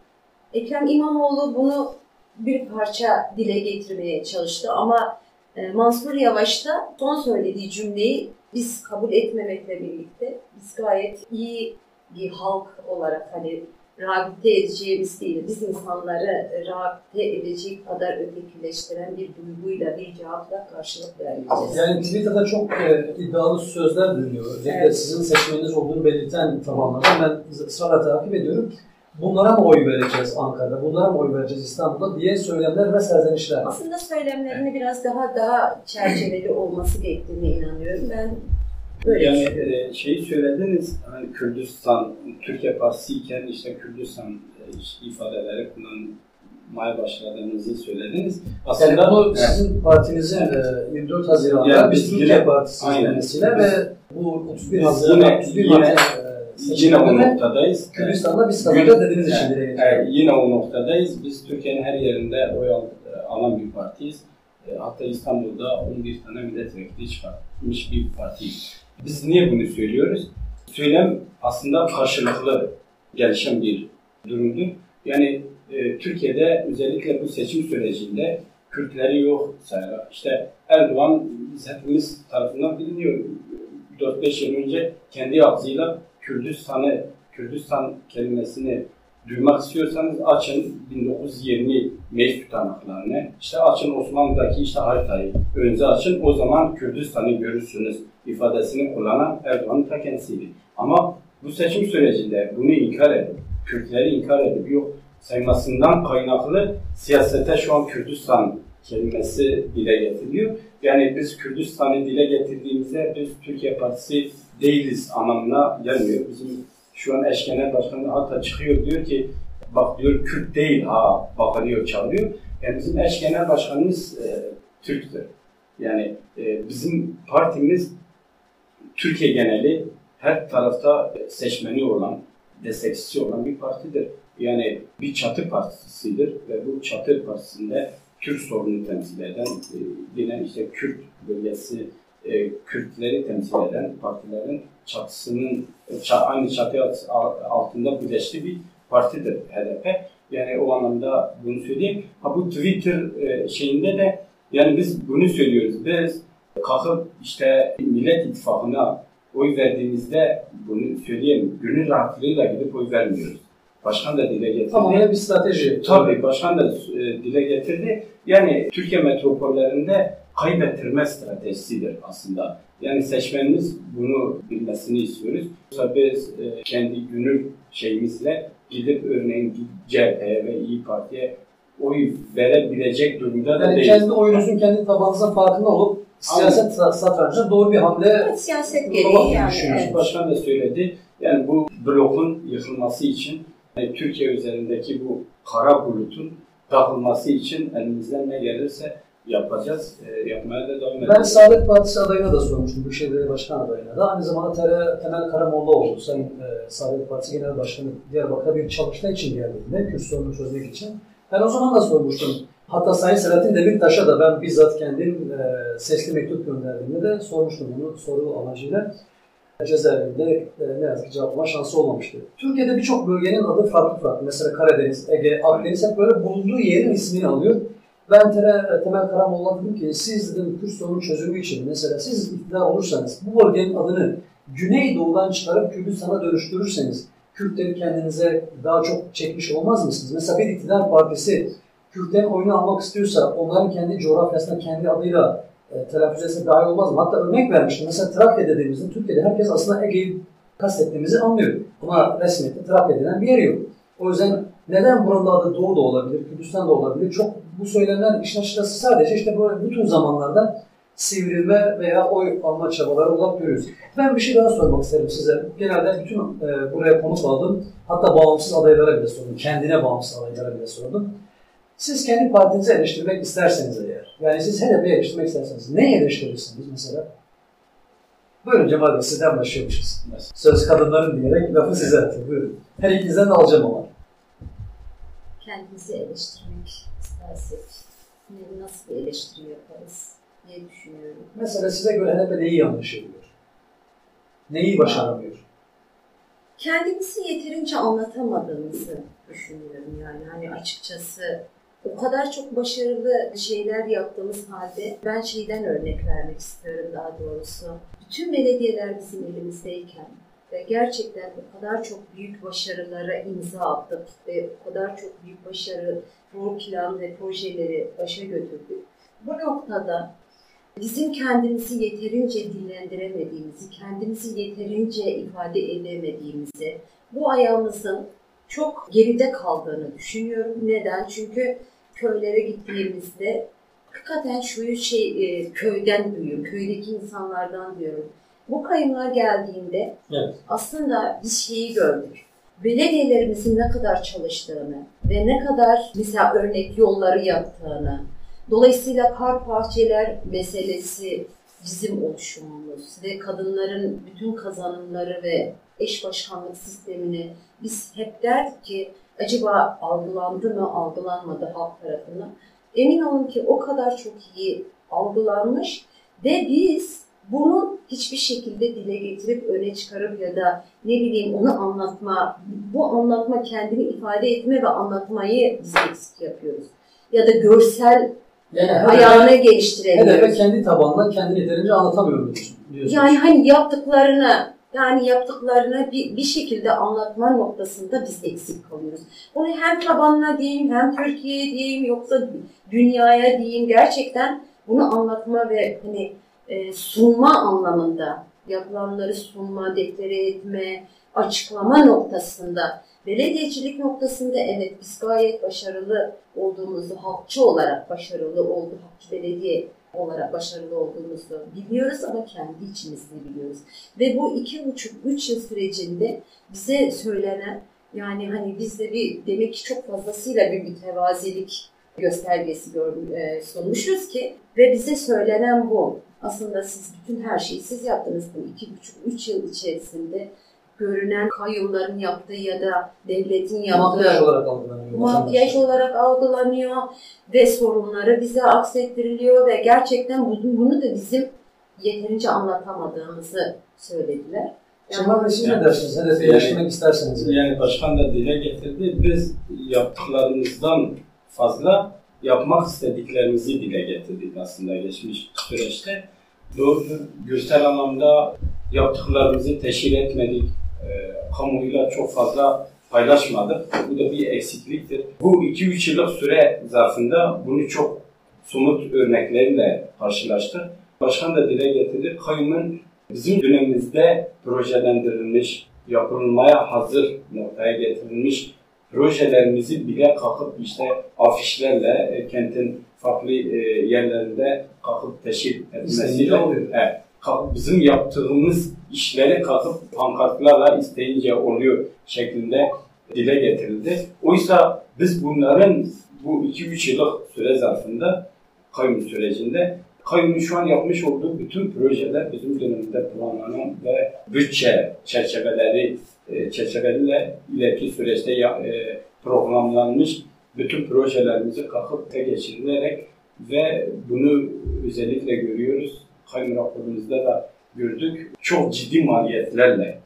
Ekrem İmamoğlu bunu bir parça dile getirmeye çalıştı ama e, Mansur Yavaş da son söylediği cümleyi biz kabul etmemekle birlikte biz gayet iyi bir halk olarak hani rağbete edeceğimiz değil, biz insanları rağbete edecek kadar ötekileştiren bir duyguyla, bir cevapla karşılık vereceğiz. Yani Twitter'da çok e, iddialı sözler dönüyor. Özellikle Evet. sizin seçmeniniz olduğunu belirten tabanlardan ben ısrarla takip ediyorum. Bunlara mı oy vereceğiz Ankara'da, bunlara mı oy vereceğiz İstanbul'da diye söylemler ve serzenişler. Aslında söylemlerini biraz daha daha çerçeveli olması gerektiğine inanıyorum. Ben yani e, şeyi söylediniz hani Kürdistan Türkiye Partisi iken işte Kürdistan e, ifadeleri kullanmaya başladığınızı söylediniz. Yani bu Evet. sizin partinizin e, 24 Haziran'da Yani biz Türkiye yine- Partisi aynen. ve bu 31 Biz Haziran, yine- 31 yine- Mart e, Yine o noktadayız. Kürdistan'da biz kazanacağız dediğiniz için Evet, dile evet, getiriyorum. yine o noktadayız. Biz Türkiye'nin her yerinde oy al- alan bir partiyiz. E, Hatta İstanbul'da 11 tane milletvekili çıkartmış bir partiyiz. Biz niye bunu söylüyoruz? Söylem aslında karşılıklı gelişen bir durumdur. Yani e, Türkiye'de özellikle bu seçim sürecinde Kürtleri yok sayarak. İşte Erdoğan biz hepimiz tarafından biliniyor. 4-5 yıl önce kendi ağzıyla Kürdistan'ı, Kürdistan kelimesini duymak istiyorsanız açın 1920 meclis tutanaklarını, işte açın Osmanlı'daki işte haritayı önce açın o zaman Kürdistan'ı görürsünüz ifadesini kullanan Erdoğan'ın ta kendisiydi. Ama bu seçim sürecinde bunu inkar edip, Kürtleri inkar edip yok saymasından kaynaklı siyasete şu an Kürdistan kelimesi dile getiriliyor. Yani biz Kürdistan'ı dile getirdiğimizde biz Türkiye Partisi değiliz anlamına gelmiyor. Bizim şu an eş genel başkanı hatta çıkıyor diyor ki bak diyor Kürt değil ha bakılıyor çağırıyor. Yani bizim eş genel başkanımız e, Türktür. Yani e, bizim partimiz Türkiye geneli her tarafta seçmeni olan, destekçisi olan bir partidir. Yani bir çatı partisidir ve bu çatı partisinde Kürt sorunu temsil eden, e, yine işte Kürt bölgesi, e, Kürtleri temsil eden partilerin çatısının ça- aynı çatı alt- altında birleştiği bir partidir HDP. Yani o anlamda bunu söyleyeyim. Ha bu Twitter e, şeyinde de yani biz bunu söylüyoruz. Biz kalkıp işte Millet İttifakı'na oy verdiğimizde bunu söyleyeyim. Gönül rahatlığıyla gidip oy vermiyoruz. Başkan da dile getirdi. Tamam bir strateji. Tabii başkan da e, dile getirdi. Yani Türkiye metropollerinde kaybettirme stratejisidir aslında. Yani seçmenimiz bunu bilmesini istiyoruz. Yoksa biz e, kendi gönül şeyimizle gidip örneğin CHP'ye ve İyi Parti'ye oy verebilecek durumda da Yani değiliz. kendi oyunuzun kendi tabanınızın farkında olup siyaset satrancına doğru bir hamle Evet, siyaset gereği yani. düşünüyoruz. evet. Başkan da söyledi. Yani bu blokun yıkılması için, yani Türkiye üzerindeki bu kara bulutun dağılması için elimizden ne gelirse yapacağız. E, yapmaya da devam Ben edeceğiz. Saadet Partisi adayına da sormuştum, Büyükşehir Belediye Başkan adayına da. Aynı zamanda TR, Temel Karamollaoğlu, Sayın e, Saadet Partisi Genel Başkanı Diyarbakır'a bir çalışma için geldiğinde, Kürt sorununu çözmek için. Ben o zaman da sormuştum. Hatta Sayın Selahattin Demirtaş'a da ben bizzat kendim e, sesli mektup gönderdiğimde de sormuştum bunu soru amacıyla. Cezaevinde e, ne yazık ki cevaplama şansı olmamıştı. Türkiye'de birçok bölgenin adı farklı farklı. Mesela Karadeniz, Ege, Akdeniz hep böyle bulunduğu yerin ismini alıyor. Ben Tere, Temel Karamolla dedim ki siz dedim Kürt sorunu çözümü için mesela siz iktidar olursanız bu bölgenin adını Güneydoğu'dan çıkarıp Kürdistan'a dönüştürürseniz Kürtleri kendinize daha çok çekmiş olmaz mısınız? Mesela bir iktidar partisi Kürtlerin oyunu almak istiyorsa onların kendi coğrafyasına kendi adıyla e, telaffuz etse daha olmaz mı? Hatta örnek vermiştim. Mesela Trakya dediğimizde Türkiye'de herkes aslında Ege'yi kastettiğimizi anlıyor. Ama resmiyette Trakya denen bir yer yok. O yüzden neden buranın adı Doğu da olabilir, Kürdistan da olabilir? Çok bu söylemler işin açıkçası sadece işte böyle bütün zamanlarda sivrilme veya oy alma çabaları olarak görüyoruz. Ben bir şey daha sormak isterim size. Genelde bütün e, buraya konuk aldım. Hatta bağımsız adaylara bile sordum. Kendine bağımsız adaylara bile sordum. Siz kendi partinizi eleştirmek isterseniz eğer, yani siz HDP'yi eleştirmek isterseniz ne eleştirirsiniz mesela? Buyurun Cemal Bey, sizden başlıyormuşuz. Mesela. Söz kadınların diyerek lafı size atın. Buyurun. Her ikinizden de alacağım ama. Kendimizi eleştirmek istersek nasıl bir eleştiri yaparız diye düşünüyorum. Mesela size göre HDP neyi yanlış ediyor? Neyi başaramıyor? kendimizi yeterince anlatamadığımızı düşünüyorum yani hani açıkçası o kadar çok başarılı şeyler yaptığımız halde ben şeyden örnek vermek istiyorum daha doğrusu. Bütün belediyeler bizim elimizdeyken ve gerçekten o kadar çok büyük başarılara imza attık ve o kadar çok büyük başarı, plan ve projeleri başa götürdük. Bu noktada bizim kendimizi yeterince dillendiremediğimizi, kendimizi yeterince ifade edemediğimizi, bu ayağımızın çok geride kaldığını düşünüyorum. Neden? Çünkü köylere gittiğimizde hakikaten şu şey e, köyden duyuyorum, köydeki insanlardan diyorum. Bu kayımlar geldiğinde Evet. aslında biz şeyi gördük. Belediyelerimizin ne kadar çalıştığını ve ne kadar mesela örnek yolları yaptığını, Dolayısıyla kar parçeler meselesi bizim oluşumumuz ve kadınların bütün kazanımları ve eş başkanlık sistemini biz hep derdik ki acaba algılandı mı, algılanmadı halk tarafından. Emin olun ki o kadar çok iyi algılanmış ve biz bunu hiçbir şekilde dile getirip öne çıkarıp ya da ne bileyim onu anlatma, bu anlatma kendini ifade etme ve anlatmayı biz eksik yapıyoruz. Ya da görsel Yani ayağını HDP, geliştiremiyoruz. HDP kendi tabanından kendini yeterince anlatamıyor diyorsun- diyorsunuz. Yani hani yaptıklarını yani yaptıklarını bir, bir şekilde anlatma noktasında biz eksik kalıyoruz. Bunu hem tabanına diyeyim, hem Türkiye'ye diyeyim, yoksa dünyaya diyeyim. Gerçekten bunu anlatma ve hani e, sunma anlamında yapılanları sunma, deklare etme, açıklama noktasında belediyecilik noktasında evet biz gayet başarılı olduğumuzu, halkçı olarak başarılı oldu, halkçı belediye olarak başarılı olduğumuzu biliyoruz ama kendi içimizde biliyoruz. Ve bu iki buçuk, üç yıl sürecinde bize söylenen yani hani biz de bir demek ki çok fazlasıyla bir mütevazilik göstergesi gör, e, sunmuşuz ki ve bize söylenen bu. Aslında siz bütün her şeyi siz yaptınız bu iki buçuk, üç yıl içerisinde görünen kayyumların yaptığı ya da devletin yaptığı Makyaj olarak algılanıyor. makyaj olarak algılanıyor ve sorunları bize aksettiriliyor ve gerçekten bunu, bunu da bizim yeterince anlatamadığımızı söylediler. Cemal Bey siz ne dersiniz? Yani- eleştirmek isterseniz. Yani başkan da dile getirdi. Biz yaptıklarımızdan fazla yapmak istediklerimizi dile getirdik aslında geçmiş süreçte. Doğrudur. Görsel anlamda yaptıklarımızı teşhir etmedik. E, kamuoyuyla çok fazla paylaşmadık. Bu da bir eksikliktir. Bu 2-3 yıllık süre zarfında bunu çok somut örnekleriyle karşılaştık. Başkan da dile getirdi. Kayyumun bizim dönemimizde projelendirilmiş, yapılmaya hazır noktaya getirilmiş projelerimizi bile kalkıp işte afişlerle e, kentin farklı e, yerlerinde kalkıp teşhir etmesiyle evet, bizim yaptığımız işleri kalkıp pankartlarla isteyince oluyor şeklinde dile getirildi. Oysa biz bunların bu 2-3 yıllık süre zarfında kayyum sürecinde kayyumun şu an yapmış olduğu bütün projeler bizim döneminde planlanan ve bütçe çerçeveleri e, çerçeveliyle ileriki süreçte e, programlanmış bütün projelerimizi kalkıp te geçirilerek ve bunu özellikle görüyoruz. Kayyum raporumuzda da gördük. Çok ciddi maliyetlerle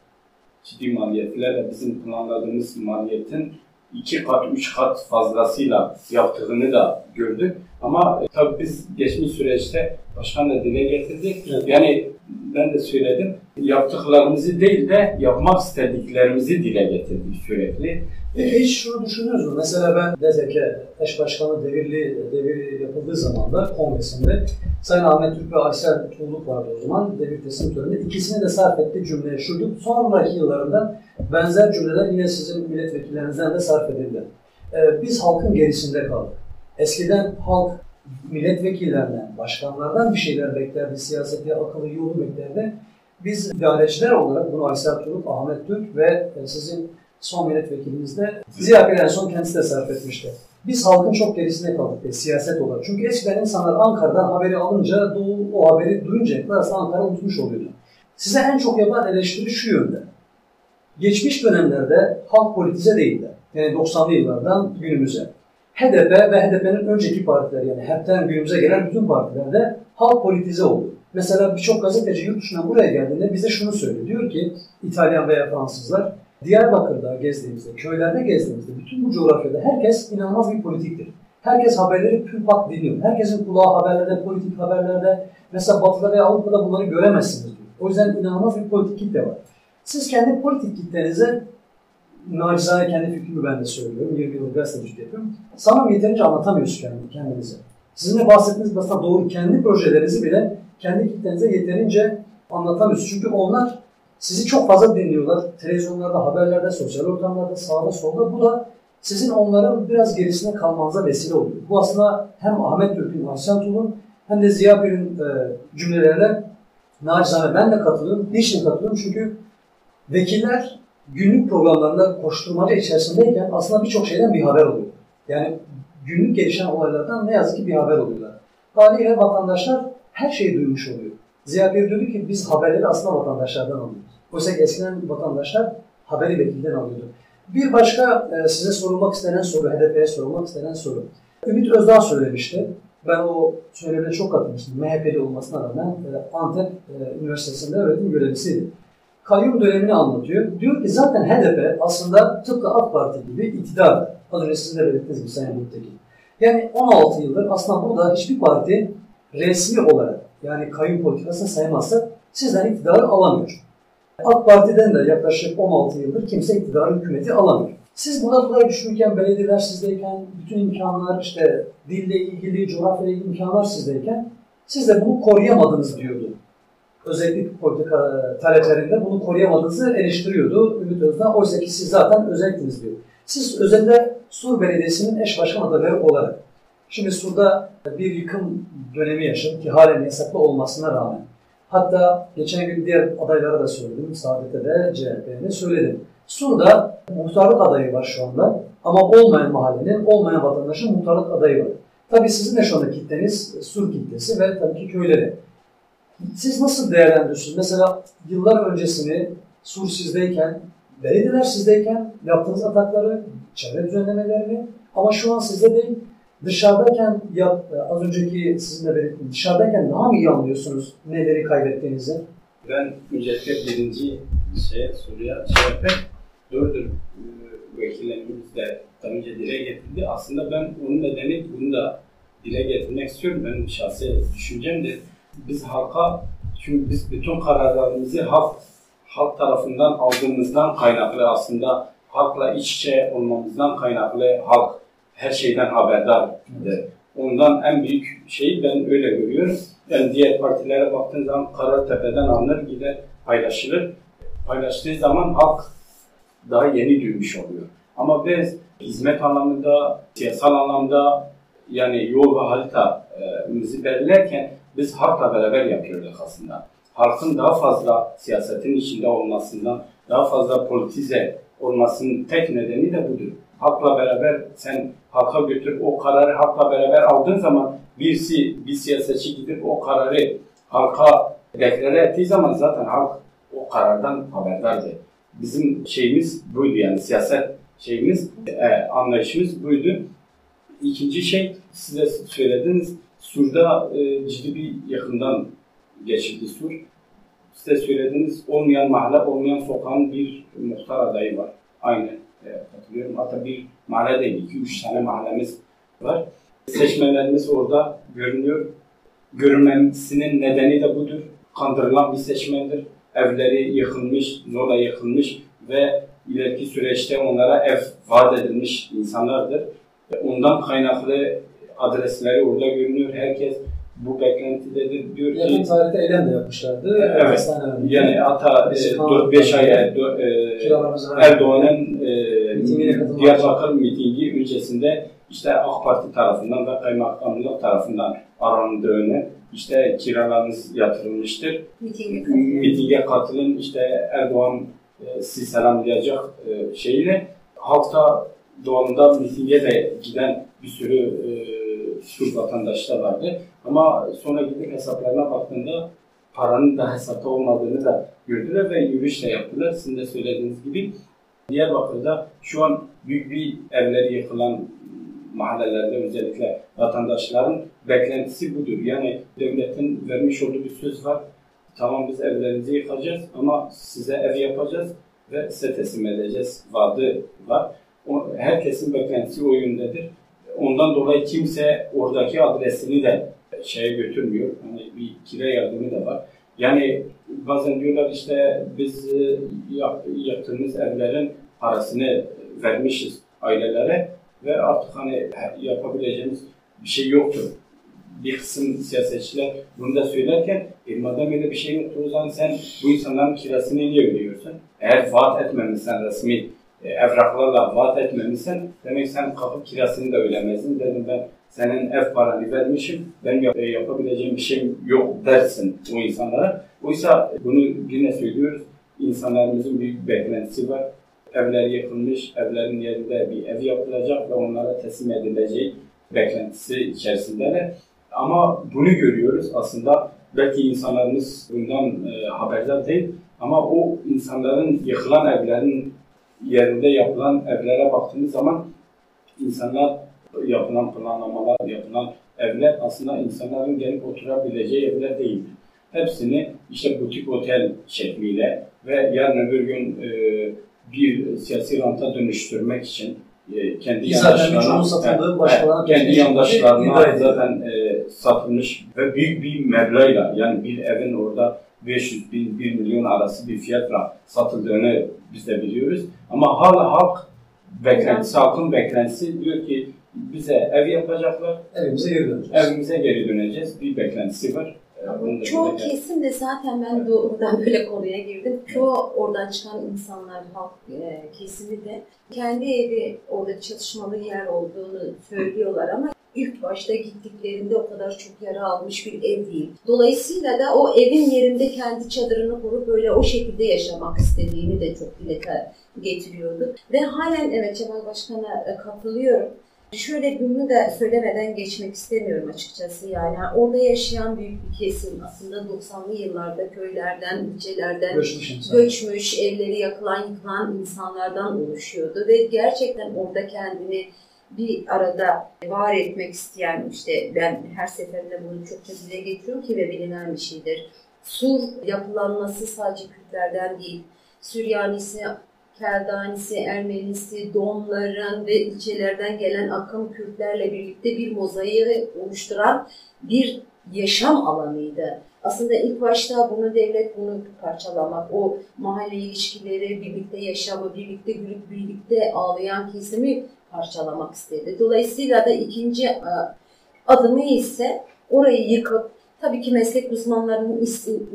ciddi maliyetlerle bizim planladığımız maliyetin iki kat, üç kat fazlasıyla yaptığını da gördük. Ama e, tabii biz geçmiş süreçte başkan da dile getirdi. Evet. Yani ben de söyledim. Yaptıklarımızı değil de yapmak istediklerimizi dile getirdik sürekli. Peki hiç şunu düşünüyoruz mu? Mesela ben DZK eş başkanı devirli devir yapıldığı zaman da kongresinde Sayın Ahmet Türk ve Aysel Tuğluk vardı o zaman devir teslim töreninde. İkisini de sarf ettiği cümleye şuydu. Sonraki yıllarında benzer cümleler yine sizin milletvekillerinizden de sarf edildi. Ee, biz halkın gerisinde kaldık. Eskiden halk milletvekillerinden, başkanlardan bir şeyler beklerdi, siyaseti akıllı yolu beklerdi. Biz idareciler olarak bunu Aysel Tuğluk, Ahmet Türk ve e, sizin son milletvekilimiz de Ziya en son kendisi de sarf etmişti. Biz halkın çok gerisinde kaldık e, siyaset olarak. Çünkü eskiden insanlar Ankara'dan haberi alınca, Doğu o haberi duyunca aslında Ankara unutmuş oluyordu. Size en çok yapan eleştiri şu yönde. Geçmiş dönemlerde halk politize değildi. Yani 90'lı yıllardan günümüze. HDP ve HDP'nin önceki partiler yani HEP'ten günümüze gelen bütün partilerde halk politize oldu. Mesela birçok gazeteci yurt dışından buraya geldiğinde bize şunu söylüyor. Diyor ki İtalyan veya Fransızlar Diyarbakır'da gezdiğimizde, köylerde gezdiğimizde bütün bu coğrafyada herkes inanılmaz bir politiktir. Herkes haberleri pürpak dinliyor. Herkesin kulağı haberlerde, politik haberlerde. Mesela Batı'da veya Avrupa'da bunları göremezsiniz diyor. O yüzden inanılmaz bir politik kitle var. Siz kendi politik kitlenize nacizane kendi fikrimi ben de söylüyorum. 20 yıllık gazetecilik yapıyorum. Sanırım yeterince anlatamıyorsunuz kendinize. Sizin de bahsettiğiniz aslında doğru kendi projelerinizi bile kendi kitlenize yeterince anlatamıyorsunuz. Çünkü onlar sizi çok fazla dinliyorlar. Televizyonlarda, haberlerde, sosyal ortamlarda, sağda solda. Bu da sizin onların biraz gerisine kalmanıza vesile oluyor. Bu aslında hem Ahmet Türk'ün, Ahsen Tul'un hem de Ziya Bir'in e, cümlelerine nacizane ben de katılıyorum. Niçin katılıyorum? Çünkü vekiller günlük programlarında koşturmaca içerisindeyken aslında birçok şeyden bir haber oluyor. Yani günlük gelişen olaylardan ne yazık ki bir haber oluyorlar. Haliyle vatandaşlar her şeyi duymuş oluyor. Ziya Bey diyordu ki biz haberleri aslında vatandaşlardan alıyoruz. Oysa eskiden vatandaşlar haberi vekilden alıyordu. Bir başka e, size sorulmak istenen soru, HDP'ye sorulmak istenen soru. Ümit Özdağ söylemişti. Ben o söylemine çok katılmıştım. MHP'li olmasına rağmen e, Antep e, Üniversitesi'nde öğretim görevlisiydi. Kayyum dönemini anlatıyor. Diyor ki zaten HDP aslında tıpkı AK Parti gibi iktidar. Az önce sizin de belirttiniz mi Sayın Muttaki? Yani 16 yıldır aslında burada hiçbir parti resmi olarak yani kayyum politikasını saymazsa sizden iktidarı alamıyor. AK Parti'den de yaklaşık 16 yıldır kimse iktidarı hükümeti alamıyor. Siz burada bunları düşünürken, belediyeler sizdeyken, bütün imkanlar işte dille ilgili, coğrafyayla ilgili imkanlar sizdeyken siz de bunu koruyamadınız diyordu. Özellikle politika taleplerinde bunu koruyamadığınızı eleştiriyordu Ümit Özdağ. Oysa ki siz zaten özelliktiniz diyor. Siz özellikle Sur Belediyesi'nin eş başkan adayları olarak Şimdi Sur'da bir yıkım dönemi yaşadık ki halen yasaklı olmasına rağmen. Hatta geçen gün diğer adaylara da söyledim. Saadet'e de CHP'ye söyledim. Sur'da muhtarlık adayı var şu anda. Ama olmayan mahallenin, olmayan vatandaşın muhtarlık adayı var. Tabii sizin de şu anda kitleniz Sur kitlesi ve tabii ki köyleri. Siz nasıl değerlendiriyorsunuz? Mesela yıllar öncesini Sur sizdeyken, belediyeler sizdeyken yaptığınız atakları, çevre düzenlemelerini ama şu an sizde değil, Dışarıdayken ya, az önceki sizin de belirttiğiniz dışarıdayken daha mı iyi anlıyorsunuz neleri kaybettiğinizi? Ben öncelikle birinci şey soruya yapayım. Doğrudur e, vekillerimiz de daha önce dile getirdi. Aslında ben onun nedeni bunu da dile getirmek istiyorum. Benim şahsi düşüncemdir. Biz halka, çünkü biz bütün kararlarımızı halk halk tarafından aldığımızdan kaynaklı aslında halkla iç içe olmamızdan kaynaklı halk her şeyden haberdardır. Ondan en büyük şeyi ben öyle görüyorum. Yani diğer partilere baktığın zaman karar tepeden alınır, gider paylaşılır. Paylaştığı zaman halk daha yeni duymuş oluyor. Ama biz hizmet anlamında, siyasal anlamda yani yol ve haritamızı belirlerken biz halkla beraber yapıyorduk aslında. Halkın daha fazla siyasetin içinde olmasından, daha fazla politize olmasının tek nedeni de budur. Halkla beraber sen halka götür, o kararı halkla beraber aldığın zaman birisi, bir siyasetçi gidip o kararı halka deklare ettiği zaman zaten halk o karardan haberdardı. Bizim şeyimiz buydu yani siyaset şeyimiz, e, anlayışımız buydu. İkinci şey size söylediniz, Sur'da e, ciddi bir yakından geçildi Sur. Size söylediniz olmayan mahalle, olmayan sokağın bir muhtar adayı var. Aynı e, katılıyorum. Hatta bir mahalle değil, iki üç tane mahallemiz var. Seçmenlerimiz orada görünüyor. Görünmemesinin nedeni de budur. Kandırılan bir seçmendir. Evleri yıkılmış, zorla yıkılmış ve ileriki süreçte onlara ev vaat edilmiş insanlardır. Ondan kaynaklı adresleri orada görünüyor. Herkes bu beklentidedir. Diyor Yakın ki tarihte eylem de yapmışlardı. Evet. Hastanelerde. yani hatta Bizim 4-5 ay e, e, Erdoğan'ın e, Diyarbakır mitingi öncesinde işte AK Parti tarafından ve kaymakamlık tarafından aranıldığını, işte kiralarınız yatırılmıştır. Mitinge. Mitinge katılın, işte Erdoğan e, sizi selamlayacak e, şeyle. Halkta doğalında mitinge de giden bir sürü e, Türk vatandaşı da vardı. Ama sonra gidip hesaplarına baktığında paranın da hesapta olmadığını da gördüler ve yürüyüş de yaptılar. Sizin de söylediğiniz gibi Diyarbakır'da şu an büyük bir evleri yıkılan mahallelerde özellikle vatandaşların beklentisi budur. Yani devletin vermiş olduğu bir söz var. Tamam biz evlerinizi yıkacağız ama size ev yapacağız ve size teslim edeceğiz vaadi var. O, herkesin beklentisi o yöndedir. Ondan dolayı kimse oradaki adresini de şeye götürmüyor. Hani bir kira yardımı da var. Yani bazen diyorlar işte biz e, yap- yaptığımız evlerin parasını vermişiz ailelere ve artık hani yapabileceğimiz bir şey yoktur. Bir kısım siyasetçiler bunu da söylerken e, madem öyle bir şey yoktur o zaman sen bu insanların kirasını niye ödüyorsun? Eğer vaat etmemişsen resmi e, evraklarla vaat etmemişsen demek sen kalkıp kirasını da ödemezdin. Dedim ben senin ev paranı vermişim, benim yap- e, yapabileceğim bir şeyim yok dersin o insanlara. Oysa bunu yine söylüyoruz, insanlarımızın büyük beklentisi var. Evler yıkılmış, evlerin yerinde bir ev yapılacak ve onlara teslim edileceği beklentisi içerisindeler. Ama bunu görüyoruz aslında. Belki insanlarımız bundan e, haberdar değil ama o insanların yıkılan evlerin yerinde yapılan evlere baktığımız zaman insanlar yapılan planlamalar, yapılan evler aslında insanların gelip oturabileceği evler değildir. Hepsini işte butik otel şekliyle ve yarın öbür gün e, bir siyasi ranta dönüştürmek için e, kendi yandaşlarına- satıldığı başkalarına kendi yandaşlarına zaten e, satılmış ve büyük bir meblağla yani bir evin orada 500 bin 1 milyon arası bir fiyatla satıldığını biz de biliyoruz. Ama hala halk beklentisi, halkın beklentisi diyor ki bize ev yapacaklar, Evimize geri döneceğiz. evimize geri döneceğiz. Bir beklentisi var. E, da Çoğu kesim de zaten ben doğrudan böyle konuya girdim. Çoğu oradan çıkan insanlar, halk e, kesimi de kendi evi orada çalışmalı yer olduğunu söylüyorlar ama ilk başta gittiklerinde o kadar çok yara almış bir ev değil. Dolayısıyla da o evin yerinde kendi çadırını kurup böyle o şekilde yaşamak istediğini de çok dile getiriyordu. Ve halen evet Cemal Başkan'a e, katılıyorum. Şöyle bunu da söylemeden geçmek istemiyorum açıkçası yani. Orada yaşayan büyük bir kesim aslında 90'lı yıllarda köylerden, ilçelerden Göçmüş insan. göçmüş, evleri yakılan, yıkılan insanlardan oluşuyordu ve gerçekten orada kendini bir arada var etmek isteyen işte ben her seferinde bunu çokça dile getiriyorum ki ve bilinen bir şeydir. Sur yapılanması sadece Kürtlerden değil, Süryanisi, Keldanisi, Ermenisi, Domların ve ilçelerden gelen akım Kürtlerle birlikte bir mozaiği oluşturan bir yaşam alanıydı. Aslında ilk başta bunu devlet bunu parçalamak, o mahalle ilişkileri, birlikte yaşamı, birlikte gülüp birlikte ağlayan kesimi parçalamak istedi. Dolayısıyla da ikinci e, adımı ise orayı yıkıp tabii ki meslek uzmanlarının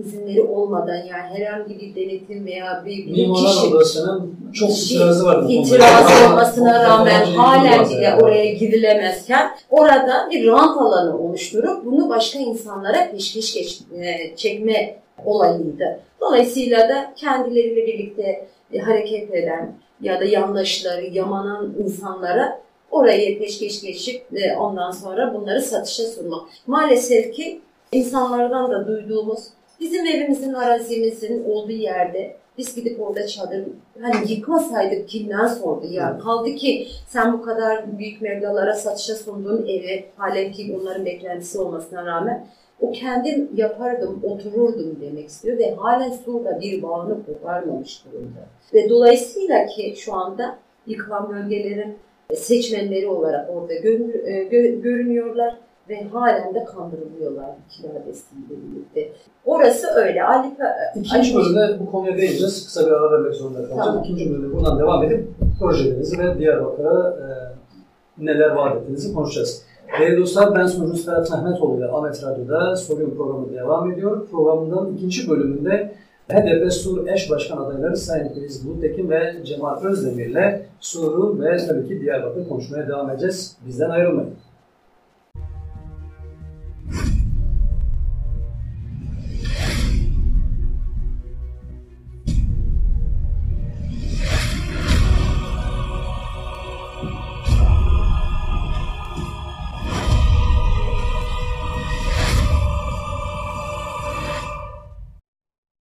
izinleri olmadan yani herhangi bir denetim veya bir, bir Mimarlar kişi Odası'nın çok itirazı var. bu itiraz olmasına rağmen halen bile yani. oraya girilemezken orada bir rant alanı oluşturup bunu başka insanlara peşkeş geç, e, çekme olayıydı. Dolayısıyla da kendileriyle birlikte e, hareket eden ya da yandaşları, yamanan insanlara orayı peşkeş geçip e, ondan sonra bunları satışa sunmak. Maalesef ki insanlardan da duyduğumuz bizim evimizin, arazimizin olduğu yerde biz gidip orada çadır hani yıkmasaydık kimden sordu ya. Kaldı ki sen bu kadar büyük meblalara satışa sunduğun evi halen ki onların beklentisi olmasına rağmen o kendim yapardım, otururdum demek istiyor ve halen Sur'da bir bağını koparmamış durumda. Ve dolayısıyla ki şu anda yıkılan bölgelerin seçmenleri olarak orada e, gö- görünüyorlar ve halen de kandırılıyorlar kira desteğiyle birlikte. Orası öyle. Ali, İkinci bölümde bu konuya değineceğiz. Kısa bir ara vermek zorunda kalacağız. Tamam. İkinci bölümde buradan devam edip projelerinizi ve Diyarbakır'a e, neler vaat ettiğinizi konuşacağız. Değerli dostlar ben sunucunuz Ferhat Mehmetoğlu ile Ahmet Radyo'da Soruyorum programı devam ediyor. Programın ikinci bölümünde HDP Sur eş başkan adayları Sayın Filiz Buluttekin ve Cemal Özdemir ile Sur'u ve tabii ki Diyarbakır konuşmaya devam edeceğiz. Bizden ayrılmayın.